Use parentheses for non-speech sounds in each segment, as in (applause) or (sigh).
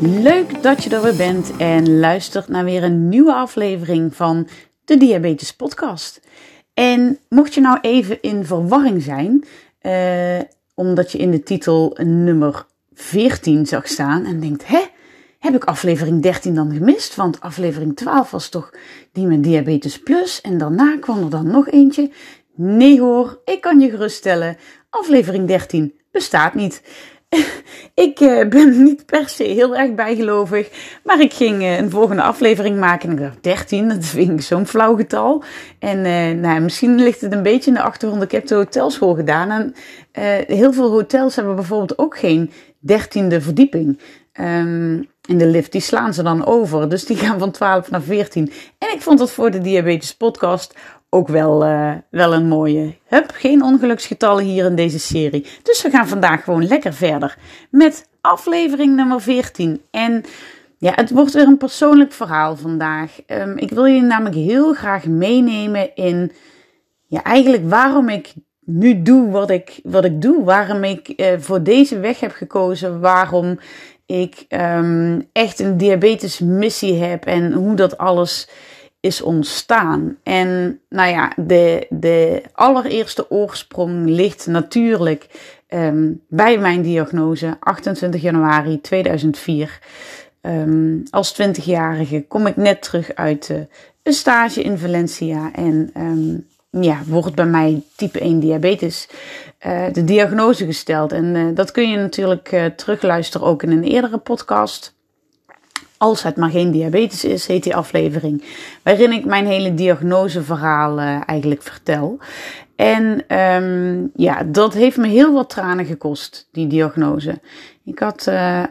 Leuk dat je er weer bent en luistert naar weer een nieuwe aflevering van de Diabetes Podcast. En mocht je nou even in verwarring zijn, eh, omdat je in de titel nummer 14 zag staan en denkt: hè, heb ik aflevering 13 dan gemist? Want aflevering 12 was toch die met Diabetes Plus en daarna kwam er dan nog eentje. Nee hoor, ik kan je geruststellen, aflevering 13 bestaat niet. (laughs) ik uh, ben (laughs) niet per se heel erg bijgelovig, maar ik ging uh, een volgende aflevering maken en ik dacht 13, dat vind ik zo'n flauw getal. En uh, nou, misschien ligt het een beetje in de achtergrond, ik heb de hotelschool gedaan en heel veel hotels hebben bijvoorbeeld ook geen dertiende verdieping. In de lift, die slaan ze dan over. Dus die gaan van 12 naar 14. En ik vond dat voor de Diabetes Podcast ook wel, uh, wel een mooie. Hup, geen ongeluksgetallen hier in deze serie. Dus we gaan vandaag gewoon lekker verder met aflevering nummer 14. En ja, het wordt weer een persoonlijk verhaal vandaag. Um, ik wil jullie namelijk heel graag meenemen in ja, eigenlijk waarom ik nu doe wat ik, wat ik doe. Waarom ik uh, voor deze weg heb gekozen. Waarom ik um, echt een diabetes missie heb en hoe dat alles is ontstaan. En nou ja, de, de allereerste oorsprong ligt natuurlijk um, bij mijn diagnose 28 januari 2004. Um, ehm, als 20-jarige kom ik net terug uit uh, een stage in Valencia en um, ja, wordt bij mij type 1 diabetes uh, de diagnose gesteld. En uh, dat kun je natuurlijk terugluisteren ook in een eerdere podcast. Als het maar geen diabetes is, heet die aflevering. Waarin ik mijn hele diagnoseverhaal uh, eigenlijk vertel. En um, ja, dat heeft me heel wat tranen gekost, die diagnose. Ik had uh,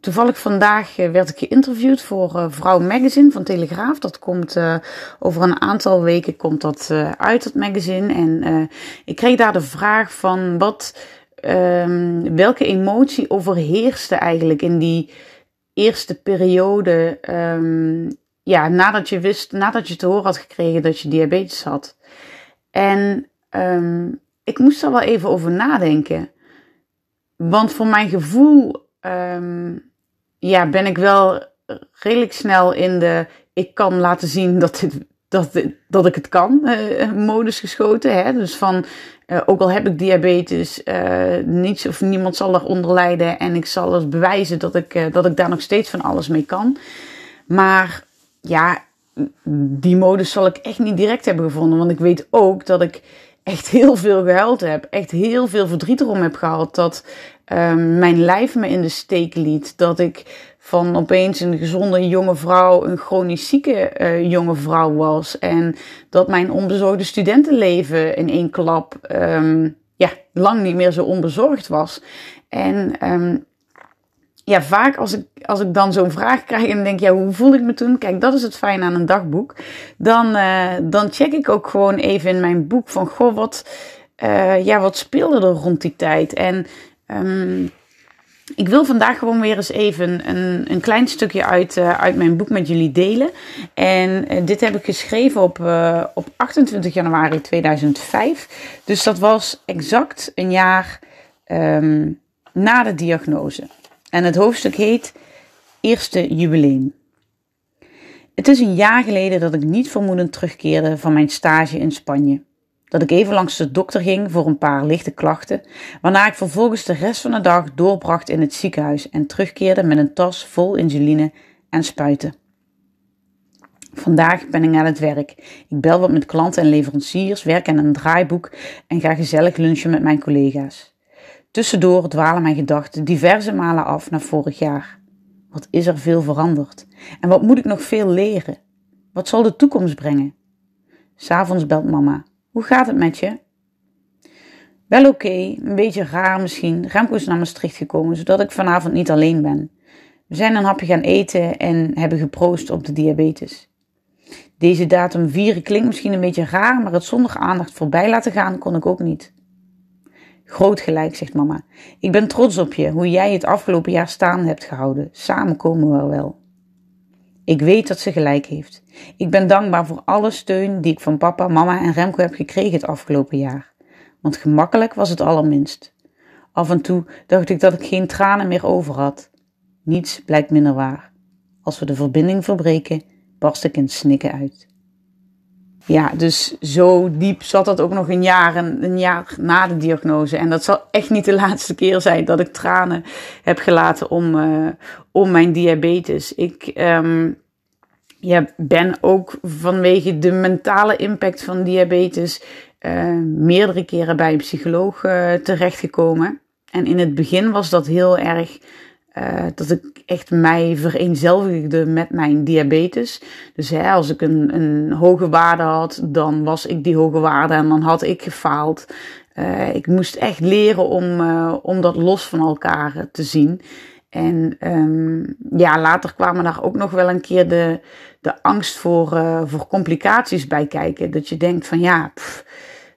toevallig vandaag uh, werd ik geïnterviewd voor Vrouw Magazine van Telegraaf. Dat komt over een aantal weken komt dat uit, het magazine. En ik kreeg daar de vraag van wat, um, welke emotie overheerste eigenlijk in die eerste periode, um, ja, nadat je wist, nadat je te horen had gekregen dat je diabetes had. En um, ik moest er wel even over nadenken. Want voor mijn gevoel, um, ja, ben ik wel redelijk snel in de, ik kan laten zien dat dit dat, dat ik het kan, uh, modus geschoten. Hè? Dus van, uh, ook al heb ik diabetes, uh, niets of niemand zal eronder lijden. En ik zal het bewijzen dat ik, dat ik daar nog steeds van alles mee kan. Maar ja, die modus zal ik echt niet direct hebben gevonden. Want ik weet ook dat ik echt heel veel gehuild heb. Echt heel veel verdriet erom heb gehad. Dat um, mijn lijf me in de steek liet. Dat ik van opeens een gezonde jonge vrouw een chronisch zieke uh, jonge vrouw was. En dat mijn onbezorgde studentenleven in één klap um, ja, lang niet meer zo onbezorgd was. En um, ja, vaak als ik, als ik dan zo'n vraag krijg en denk, ja, hoe voel ik me toen? Kijk, dat is het fijn aan een dagboek. Dan, uh, dan check ik ook gewoon even in mijn boek van, goh, wat, uh, ja, wat speelde er rond die tijd? En um, ik wil vandaag gewoon weer eens even een, een klein stukje uit, uh, uit mijn boek met jullie delen. En uh, dit heb ik geschreven op, uh, op 28 januari 2005. Dus dat was exact een jaar um, na de diagnose. En het hoofdstuk heet Eerste Jubileum. Het is een jaar geleden dat ik niet vermoedend terugkeerde van mijn stage in Spanje dat ik even langs de dokter ging voor een paar lichte klachten, waarna ik vervolgens de rest van de dag doorbracht in het ziekenhuis en terugkeerde met een tas vol insuline en spuiten. Vandaag ben ik aan het werk. Ik bel wat met klanten en leveranciers, werk aan een draaiboek en ga gezellig lunchen met mijn collega's. Tussendoor dwalen mijn gedachten diverse malen af naar vorig jaar. Wat is er veel veranderd? En wat moet ik nog veel leren? Wat zal de toekomst brengen? S'avonds belt mama. Hoe gaat het met je? Wel oké, een beetje raar misschien. Remco is naar Maastricht gekomen, zodat ik vanavond niet alleen ben. We zijn een hapje gaan eten en hebben geproost op de diabetes. Deze datum vieren klinkt misschien een beetje raar, maar het zonder aandacht voorbij laten gaan kon ik ook niet. Groot gelijk, zegt mama. Ik ben trots op je, hoe jij het afgelopen jaar staan hebt gehouden. Samen komen we wel. Ik weet dat ze gelijk heeft. Ik ben dankbaar voor alle steun die ik van papa, mama en Remco heb gekregen het afgelopen jaar. Want gemakkelijk was het allerminst. Af en toe dacht ik dat ik geen tranen meer over had. Niets blijkt minder waar. Als we de verbinding verbreken, barst ik in snikken uit. Ja, dus zo diep zat dat ook nog een jaar, een, jaar na de diagnose. En dat zal echt niet de (laughs) laatste keer zijn dat ik tranen heb gelaten om, uh, om mijn diabetes. Ik um, ja, ben ook vanwege de mentale impact van diabetes uh, meerdere keren bij een psycholoog uh, terechtgekomen. En in het begin was dat heel erg uh, dat ik echt mij vereenzelvigde met mijn diabetes. Dus hè, als ik een, een hoge waarde had, dan was ik die hoge waarde en dan had ik gefaald. Uh, ik moest echt leren om, uh, om dat los van elkaar te zien. En um, ja, later kwamen daar ook nog wel een keer de, de angst voor, voor complicaties bij kijken. Dat je denkt van ja,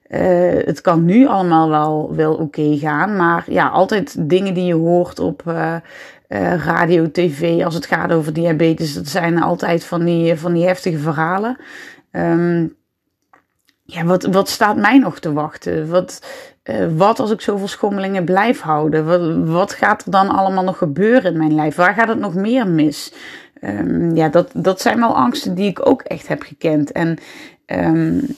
uh, het kan nu allemaal wel, wel oké gaan, maar ja, altijd dingen die je hoort op uh, uh, radio, tv als het gaat over diabetes, dat zijn altijd van die, van die heftige verhalen. Um, ja, wat, wat staat mij nog te wachten? Wat, wat als ik zoveel schommelingen blijf houden? Wat, wat gaat er dan allemaal nog gebeuren in mijn lijf? Waar gaat het nog meer mis? Um, ja, dat, dat zijn wel angsten die ik ook echt heb gekend. En um,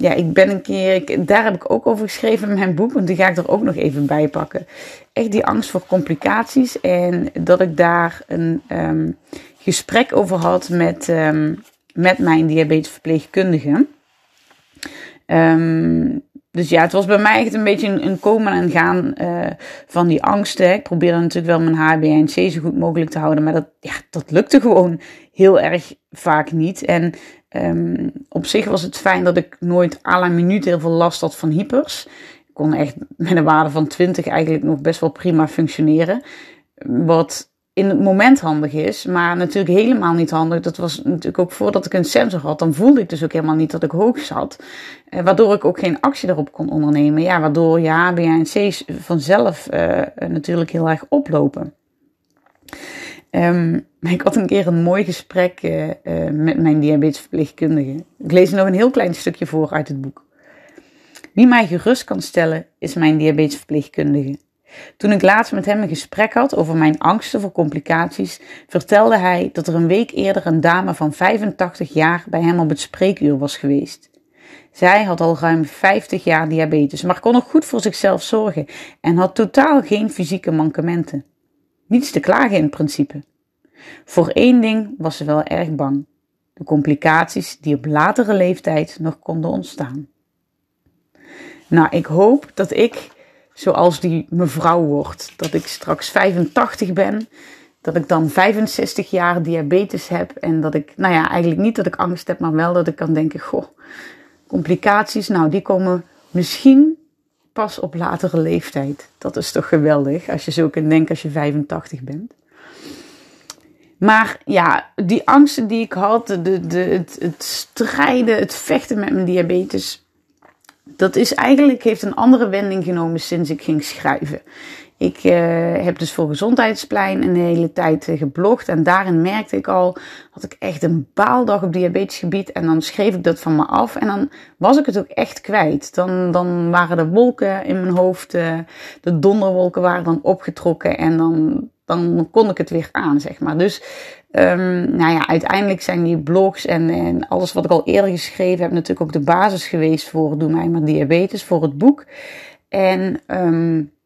ja, ik ben een keer, ik, daar heb ik ook over geschreven in mijn boek, want die ga ik er ook nog even bij pakken. Echt die angst voor complicaties en dat ik daar een um, gesprek over had met, um, met mijn diabetesverpleegkundige. Um, dus ja, het was bij mij echt een beetje een, komen en gaan uh, van die angsten. Ik probeerde natuurlijk wel mijn HbA1c zo goed mogelijk te houden, maar dat, ja, dat lukte gewoon heel erg vaak niet. En um, op zich was het fijn dat ik nooit à la minuut heel veel last had van hypers. Ik kon echt met een waarde van 20 eigenlijk nog best wel prima functioneren. Wat in het moment handig is, maar natuurlijk helemaal niet handig. Dat was natuurlijk ook voordat ik een sensor had. Dan voelde ik dus ook helemaal niet dat ik hoog zat. Eh, waardoor ik ook geen actie daarop kon ondernemen. Ja, waardoor je HbA1c's vanzelf uh, natuurlijk heel erg oplopen. Um, ik had een keer een mooi gesprek uh, uh, met mijn diabetesverpleegkundige. Ik lees er nog een heel klein stukje voor uit het boek. Wie mij gerust kan stellen is mijn diabetesverpleegkundige. Toen ik laatst met hem een gesprek had over mijn angsten voor complicaties, vertelde hij dat er een week eerder een dame van 85 jaar bij hem op het spreekuur was geweest. Zij had al ruim 50 jaar diabetes, maar kon nog goed voor zichzelf zorgen en had totaal geen fysieke mankementen. Niets te klagen in principe. Voor één ding was ze wel erg bang: de complicaties die op latere leeftijd nog konden ontstaan. Nou, ik hoop dat ik zoals die mevrouw word. Dat ik straks 85 ben, dat ik dan 65 jaar diabetes heb en dat ik, nou ja, eigenlijk niet dat ik angst heb, maar wel dat ik kan denken: goh, complicaties, nou, die komen misschien pas op latere leeftijd. Dat is toch geweldig als je zo kunt denken als je 85 bent. Maar ja, die angsten die ik had, de, de, het, het strijden, het vechten met mijn diabetes, dat is eigenlijk, heeft een andere wending genomen sinds ik ging schrijven. Ik uh, heb dus voor Gezondheidsplein een hele tijd uh, geblogd. En daarin merkte ik al, had ik echt een baaldag op diabetesgebied. En dan schreef ik dat van me af. En dan was ik het ook echt kwijt. Dan, dan waren de wolken in mijn hoofd, uh, de donderwolken waren dan opgetrokken. En dan, dan kon ik het weer aan, zeg maar. Dus um, nou ja, uiteindelijk zijn die blogs en, en alles wat ik al eerder geschreven heb... natuurlijk ook de basis geweest voor Doe mij maar diabetes, voor het boek. En... Um,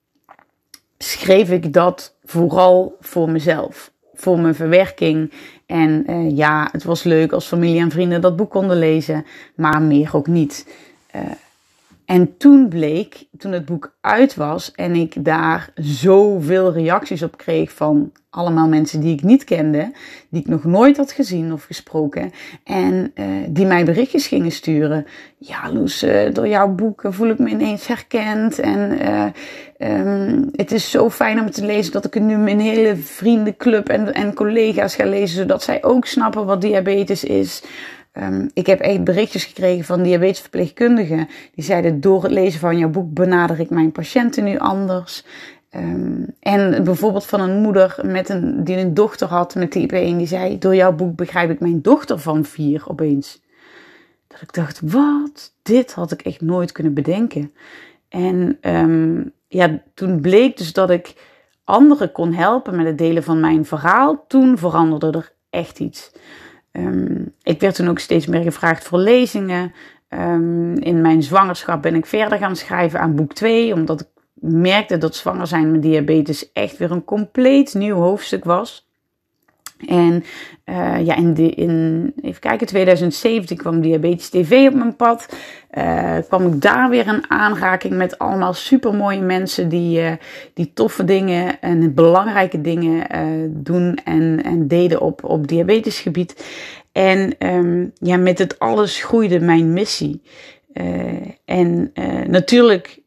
schreef ik dat vooral voor mezelf, voor mijn verwerking. En uh, ja, het was leuk als familie en vrienden dat boek konden lezen, maar meer ook niet. Uh, en toen bleek, toen het boek uit was en ik daar zoveel reacties op kreeg van allemaal mensen die ik niet kende, die ik nog nooit had gezien of gesproken, en uh, die mij berichtjes gingen sturen. Ja, Loes, uh, door jouw boek voel ik me ineens herkend en uh, um, het is zo fijn om te lezen dat ik het nu mijn hele vriendenclub en, en collega's ga lezen, zodat zij ook snappen wat diabetes is. Um, ik heb echt berichtjes gekregen van diabetesverpleegkundigen. Die zeiden: Door het lezen van jouw boek benader ik mijn patiënten nu anders. Um, en bijvoorbeeld van een moeder met een, die een dochter had met type 1, die zei: Door jouw boek begrijp ik mijn dochter van vier opeens. Dat ik dacht: Wat? Dit had ik echt nooit kunnen bedenken. En um, ja, toen bleek dus dat ik anderen kon helpen met het delen van mijn verhaal. Toen veranderde er echt iets. Um, ik werd toen ook steeds meer gevraagd voor lezingen. Um, in mijn zwangerschap ben ik verder gaan schrijven aan boek 2, omdat ik merkte dat zwanger zijn met diabetes echt weer een compleet nieuw hoofdstuk was. En uh, ja, in, de, in, even kijken, 2017 kwam Diabetes TV op mijn pad. Uh, kwam ik daar weer in aanraking met allemaal supermooie mensen die, uh, die toffe dingen en belangrijke dingen doen en, en deden op, op diabetesgebied. En um, ja, met het alles groeide mijn missie. en natuurlijk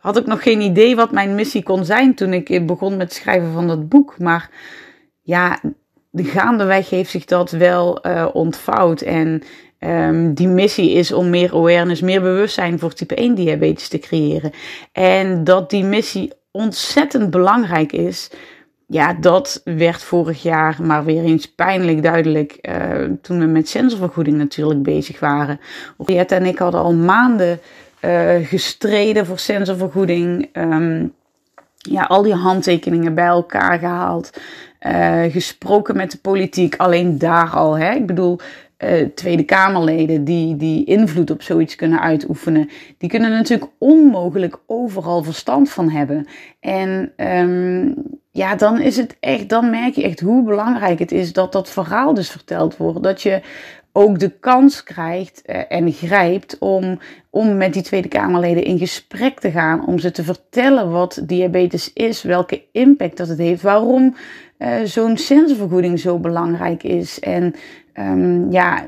had ik nog geen idee wat mijn missie kon zijn toen ik begon met schrijven van dat boek. Maar ja, de gaandeweg heeft zich dat wel uh, ontvouwd. En um, die missie is om meer awareness, meer bewustzijn voor type 1 diabetes te creëren. En dat die missie ontzettend belangrijk is. Ja, dat werd vorig jaar maar weer eens pijnlijk duidelijk uh, toen we met sensorvergoeding natuurlijk bezig waren. Henriette en ik hadden al maanden uh, gestreden voor sensorvergoeding. Um, ja, al die handtekeningen bij elkaar gehaald. Uh, gesproken met de politiek. Alleen daar al. Hè? Ik bedoel, uh, Tweede Kamerleden die, die invloed op zoiets kunnen uitoefenen. Die kunnen natuurlijk onmogelijk overal verstand van hebben. En um, ja, dan is het echt, dan merk je echt hoe belangrijk het is dat dat verhaal dus verteld wordt. Dat je ook de kans krijgt uh, en grijpt om, om met die Tweede Kamerleden in gesprek te gaan. Om ze te vertellen wat diabetes is, welke impact dat het heeft, waarom uh, zo'n sensorvergoeding zo belangrijk is. En um, ja,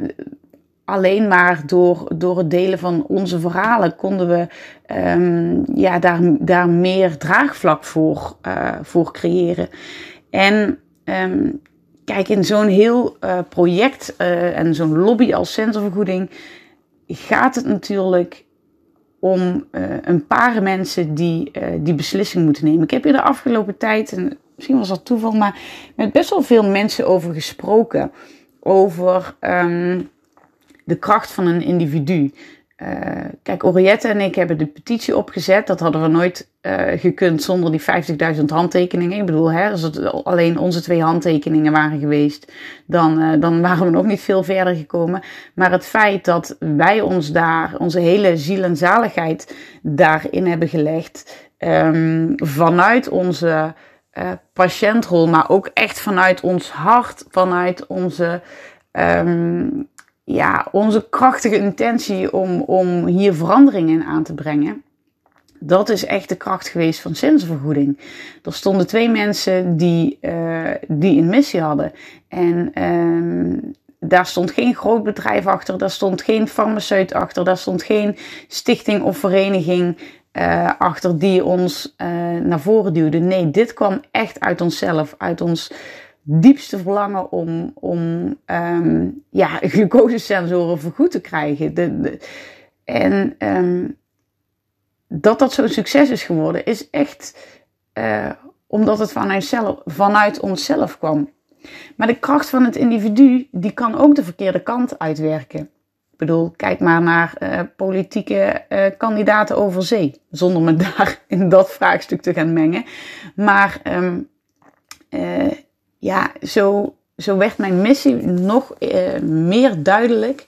alleen maar door, door het delen van onze verhalen konden we um, ja, daar, daar meer draagvlak voor, uh, voor creëren. En um, kijk, in zo'n heel uh, project en zo'n lobby als sensorvergoeding gaat het natuurlijk om een paar mensen die die beslissing moeten nemen. Ik heb hier de afgelopen tijd, misschien was dat toeval, maar met best wel veel mensen over gesproken. Over um, de kracht van een individu. Uh, kijk, Oriette en ik hebben de petitie opgezet. Dat hadden we nooit uh, gekund zonder die 50.000 handtekeningen. Ik bedoel, hè, als het alleen onze twee handtekeningen waren geweest, dan, uh, dan waren we nog niet veel verder gekomen. Maar het feit dat wij ons daar, onze hele ziel en zaligheid daarin hebben gelegd, um, vanuit onze uh, patiëntrol, maar ook echt vanuit ons hart, vanuit onze, um, ja, onze krachtige intentie om, om hier verandering in aan te brengen. Dat is echt de kracht geweest van sensorvergoeding. Er stonden twee mensen die, uh, die een missie hadden. En um, daar stond geen groot bedrijf achter, daar stond geen farmaceut achter, daar stond geen stichting of vereniging uh, achter die ons uh, naar voren duwde. Nee, dit kwam echt uit onszelf, uit ons diepste verlangen om, om um, ja, glucosesensoren vergoed te krijgen. De, en um, dat dat zo'n succes is geworden, is echt uh, omdat het vanuit, vanuit onszelf kwam. Maar de kracht van het individu, die kan ook de verkeerde kant uitwerken. Ik bedoel, kijk maar naar uh, politieke uh, kandidaten over zee. Zonder me (laughs) daar in dat vraagstuk te gaan mengen. Maar um, uh, ja, zo, zo werd mijn missie nog meer duidelijk.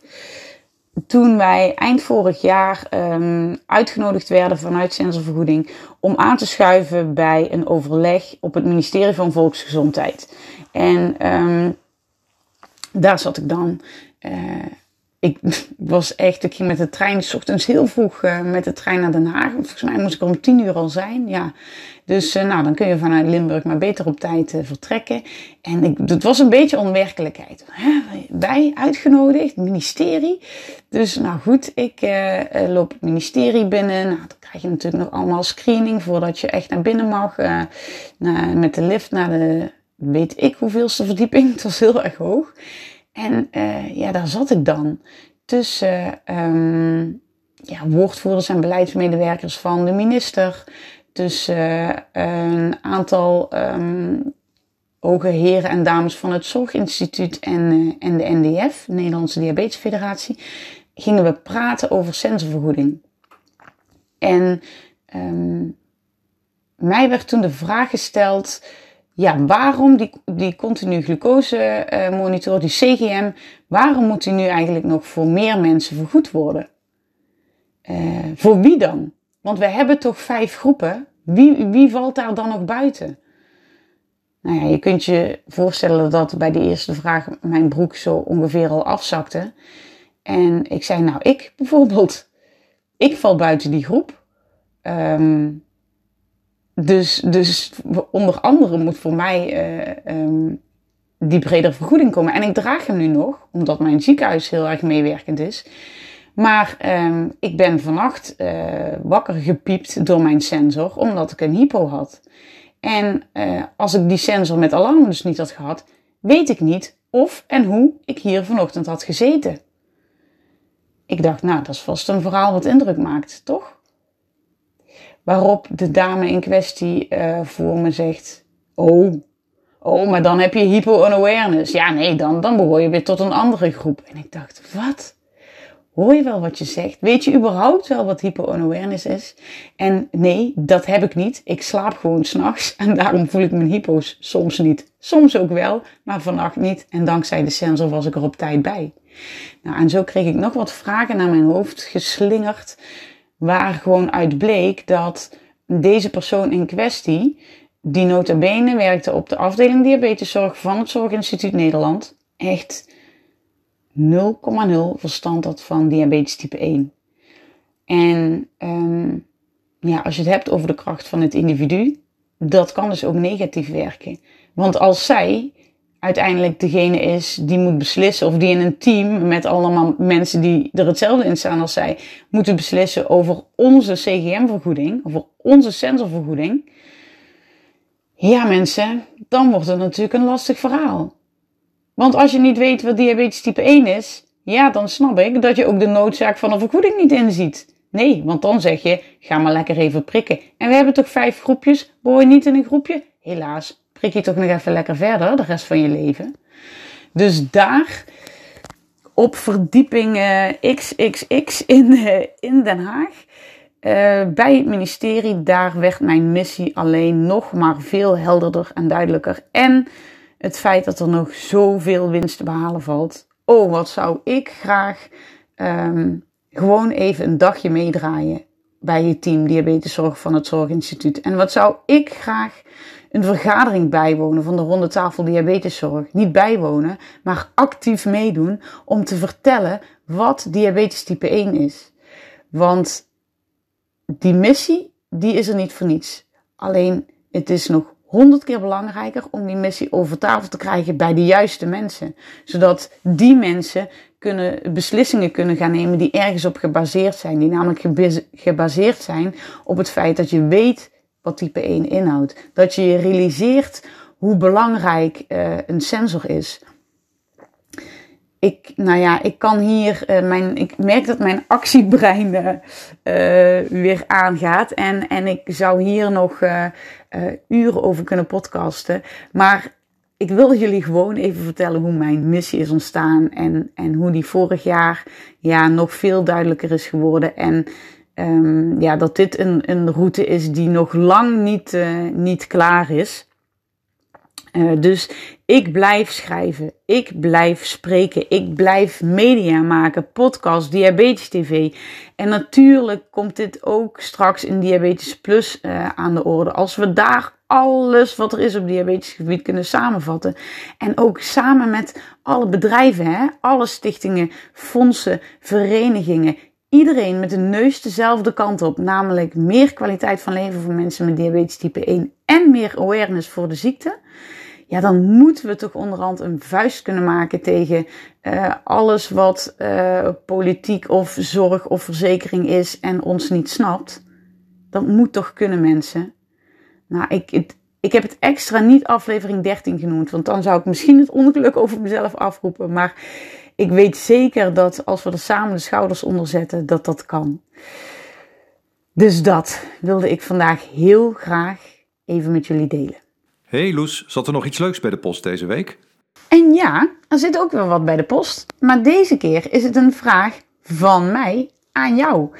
Toen wij eind vorig jaar um, uitgenodigd werden vanuit Sensorvergoeding om aan te schuiven bij een overleg op het ministerie van Volksgezondheid. En um, daar zat ik dan ik was echt, ik ging met de trein, s ochtends heel vroeg uh, met de trein naar Den Haag. Volgens mij moest ik om tien uur al zijn, ja. Dus uh, nou, dan kun je vanuit Limburg maar beter op tijd uh, vertrekken. En ik, het was een beetje onwerkelijkheid. Wij uitgenodigd, ministerie. Dus nou goed, ik loop het ministerie binnen. Nou, dan krijg je natuurlijk nog allemaal screening voordat je echt naar binnen mag. met de lift naar de, weet ik hoeveelste verdieping. (laughs) Het was heel erg hoog. En uh, ja, daar zat ik dan tussen um, ja, woordvoerders en beleidsmedewerkers van de minister, tussen uh, een aantal um, hoge heren en dames van het Zorginstituut en, uh, en de NDF, de Nederlandse Diabetesfederatie, gingen we praten over sensorvergoeding. En um, mij werd toen de vraag gesteld ja, waarom die, die continu glucose uh, monitor, die CGM, waarom moet die nu eigenlijk nog voor meer mensen vergoed worden? Uh, voor wie dan? Want we hebben toch vijf groepen. Wie, wie valt daar dan nog buiten? Nou ja, je kunt je voorstellen dat bij de eerste vraag mijn broek zo ongeveer al afzakte. En ik zei, nou, ik bijvoorbeeld, ik val buiten die groep. Um, dus, dus onder andere moet voor mij uh, die bredere vergoeding komen. En ik draag hem nu nog, omdat mijn ziekenhuis heel erg meewerkend is. Maar um, ik ben vannacht uh, wakker gepiept door mijn sensor, omdat ik een hypo had. En uh, als ik die sensor met alarm dus niet had gehad, weet ik niet of en hoe ik hier vanochtend had gezeten. Ik dacht, nou, dat is vast een verhaal wat indruk maakt, toch? Waarop de dame in kwestie uh, voor me zegt: Oh, oh, maar dan heb je hypo-unawareness. Ja, nee, dan, dan behoor je weer tot een andere groep. En ik dacht: Wat? Hoor je wel wat je zegt? Weet je überhaupt wel wat hypo-unawareness is? En nee, dat heb ik niet. Ik slaap gewoon s'nachts (laughs) en daarom voel ik mijn hypo's soms niet. Soms ook wel, maar vannacht niet. En dankzij de sensor was ik er op tijd bij. Nou, en zo kreeg ik nog wat vragen naar mijn hoofd geslingerd Waar gewoon uit bleek dat deze persoon in kwestie, die nota bene werkte op de afdeling diabeteszorg van het Zorginstituut Nederland, echt 0,0 verstand had van diabetes type 1. En um, ja, als je het hebt over de kracht van het individu, dat kan dus ook negatief werken. Want als zij uiteindelijk degene is die moet beslissen, of die in een team met allemaal mensen die er hetzelfde in staan als zij, moeten beslissen over onze CGM-vergoeding, over onze sensorvergoeding. Ja, mensen, dan wordt het natuurlijk een lastig verhaal. Want als je niet weet wat diabetes type 1 is, ja, dan snap ik dat je ook de noodzaak van een vergoeding niet inziet. Nee, want dan zeg je, ga maar lekker even prikken. En we hebben toch vijf groepjes, behoor je niet in een groepje? Helaas, prik je toch nog even lekker verder de rest van je leven. Dus daar op verdieping XXX in, uh, in Den Haag. Uh, bij het ministerie, daar werd mijn missie alleen nog maar veel helderder en duidelijker. En het feit dat er nog zoveel winst te behalen valt. Oh, wat zou ik graag um, gewoon even een dagje meedraaien bij het team diabeteszorg van het Zorginstituut. En wat zou ik graag een vergadering bijwonen van de ronde tafel diabeteszorg. Niet bijwonen, maar actief meedoen om te vertellen wat diabetes type 1 is. Want die missie, die is er niet voor niets. Alleen, het is nog honderd keer belangrijker om die missie over tafel te krijgen bij de juiste mensen. Zodat die mensen kunnen, beslissingen kunnen gaan nemen die ergens op gebaseerd zijn. Die namelijk gebaseerd zijn op het feit dat je weet wat type 1 inhoudt. Dat je je realiseert hoe belangrijk uh, een sensor is. Ik, nou ja, ik kan hier, uh, mijn, ik merk dat mijn actiebrein uh, weer aangaat. En, en ik zou hier nog uren over kunnen podcasten. Maar ik wil jullie gewoon even vertellen hoe mijn missie is ontstaan. En, en hoe die vorig jaar ja, nog veel duidelijker is geworden. En um, ja, dat dit een, een route is die nog lang niet, uh, niet klaar is. Uh, dus ik blijf schrijven, ik blijf spreken, ik blijf media maken, podcast, Diabetes TV. En natuurlijk komt dit ook straks in Diabetes Plus uh, aan de orde. Als we daar alles wat er is op diabetisch gebied kunnen samenvatten. En ook samen met alle bedrijven, hè, alle stichtingen, fondsen, verenigingen, iedereen met de neus dezelfde kant op, namelijk meer kwaliteit van leven voor mensen met diabetes type 1 en meer awareness voor de ziekte, ja, dan moeten we toch onderhand een vuist kunnen maken tegen uh, alles wat uh, politiek of zorg of verzekering is en ons niet snapt. Dat moet toch kunnen, mensen. Nou, ik, het, ik heb het extra niet aflevering 13 genoemd, want dan zou ik misschien het ongeluk over mezelf afroepen. Maar ik weet zeker dat als we er samen de schouders onder zetten, dat dat kan. Dus dat wilde ik vandaag heel graag even met jullie delen. Hey Loes, zat er nog iets leuks bij de post deze week? En ja, er zit ook weer wat bij de post. Maar deze keer is het een vraag van mij aan jou.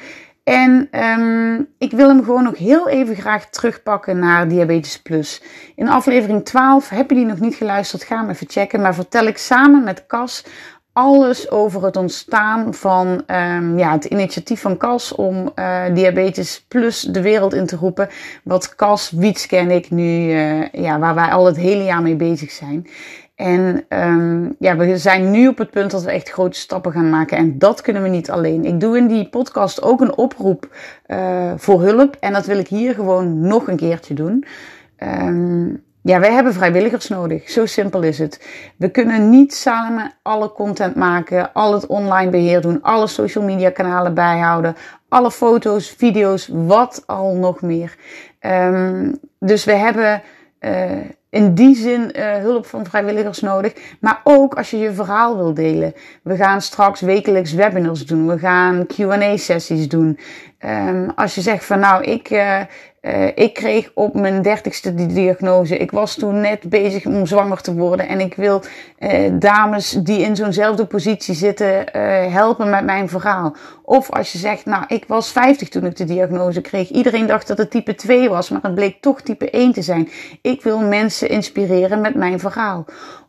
En um, ik wil hem gewoon nog heel even graag terugpakken naar Diabetes Plus. In aflevering 12, heb je die nog niet geluisterd, ga hem even checken. Maar vertel ik samen met Cas alles over het ontstaan van um, ja, het initiatief van Cas om uh, Diabetes Plus de wereld in te roepen. Wat Cas, Wietske en ik nu, uh, ja, waar wij al het hele jaar mee bezig zijn. En um, ja, we zijn nu op het punt dat we echt grote stappen gaan maken. En dat kunnen we niet alleen. Ik doe in die podcast ook een oproep uh, voor hulp. En dat wil ik hier gewoon nog een keertje doen. Um, ja, wij hebben vrijwilligers nodig. Zo simpel is het. We kunnen niet samen alle content maken, al het online beheer doen, alle social media kanalen bijhouden, alle foto's, video's, wat al nog meer. Um, dus we hebben uh, in die zin uh, hulp van vrijwilligers nodig. Maar ook als je je verhaal wil delen. We gaan straks wekelijks webinars doen. We gaan QA-sessies doen. Um, als je zegt van nou, ik, uh, uh, ik kreeg op mijn dertigste die diagnose. Ik was toen net bezig om zwanger te worden. En ik wil uh, dames die in zo'nzelfde positie zitten uh, helpen met mijn verhaal. Of als je zegt, nou, ik was 50 toen ik de diagnose kreeg. Iedereen dacht dat het type 2 was, maar het bleek toch type 1 te zijn. Ik wil mensen inspireren met mijn verhaal.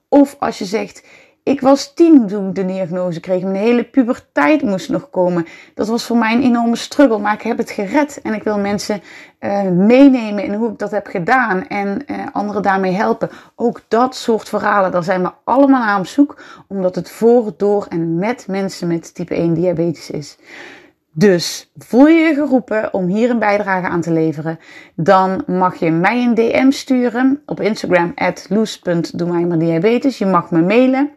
Of als je zegt, ik was tien toen ik de diagnose kreeg. Mijn hele puberteit moest nog komen. Dat was voor mij een enorme struggle, maar ik heb het gered. En ik wil mensen uh, meenemen in hoe ik dat heb gedaan en uh, anderen daarmee helpen. Ook dat soort verhalen, daar zijn we allemaal aan op zoek, omdat het voor, door en met mensen met type 1 diabetes is. Dus voel je je geroepen om hier een bijdrage aan te leveren, dan mag je mij een DM sturen op Instagram at loes.doe Je mag me mailen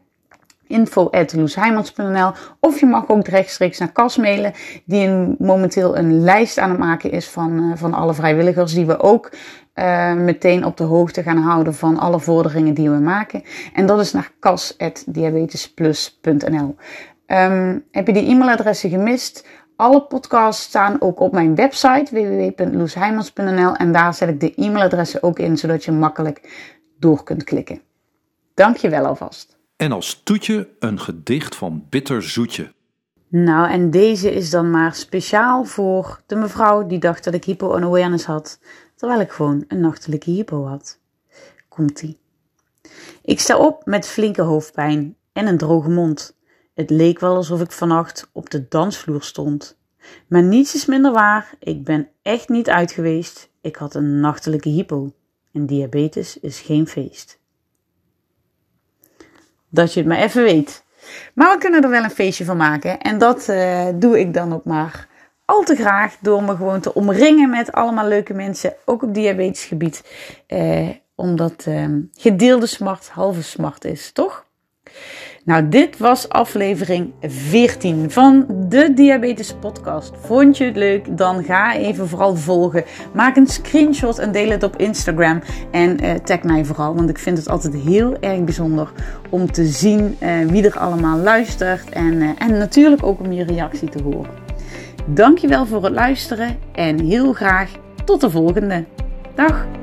info.loesheimans.nl of je mag ook rechtstreeks naar Cas mailen, die momenteel een lijst aan het maken is van, uh, van alle vrijwilligers, die we ook uh, meteen op de hoogte gaan houden van alle vorderingen die we maken. En dat is naar cas.diabetesplus.nl. Ehm, heb je die e-mailadressen gemist? Alle podcasts staan ook op mijn website www.loesheimans.nl en daar zet ik de e-mailadressen ook in, zodat je makkelijk door kunt klikken. Dank je wel alvast. En als toetje een gedicht van Bitter Zoetje. Nou, en deze is dan maar speciaal voor de mevrouw die dacht dat ik hypo-unawareness had, terwijl ik gewoon een nachtelijke hypo had. Komt-ie. Ik sta op met flinke hoofdpijn en een droge mond. Het leek wel alsof ik vannacht op de dansvloer stond. Maar niets is minder waar, ik ben echt niet uit geweest. Ik had een nachtelijke hypo. En diabetes is geen feest dat je het maar even weet. Maar we kunnen er wel een feestje van maken. En dat uh, doe ik dan ook maar al te graag door me gewoon te omringen met allemaal leuke mensen, ook op diabetisch gebied. Uh, omdat uh, gedeelde smart halve smart is, toch? Nou, dit was aflevering 14 van de Diabetes Podcast. Vond je het leuk? Dan ga even vooral volgen. Maak een screenshot en deel het op Instagram. En uh, tag mij vooral, want ik vind het altijd heel erg bijzonder om te zien uh, wie er allemaal luistert. En, uh, en natuurlijk ook om je reactie te horen. Dankjewel voor het luisteren en heel graag tot de volgende. Dag!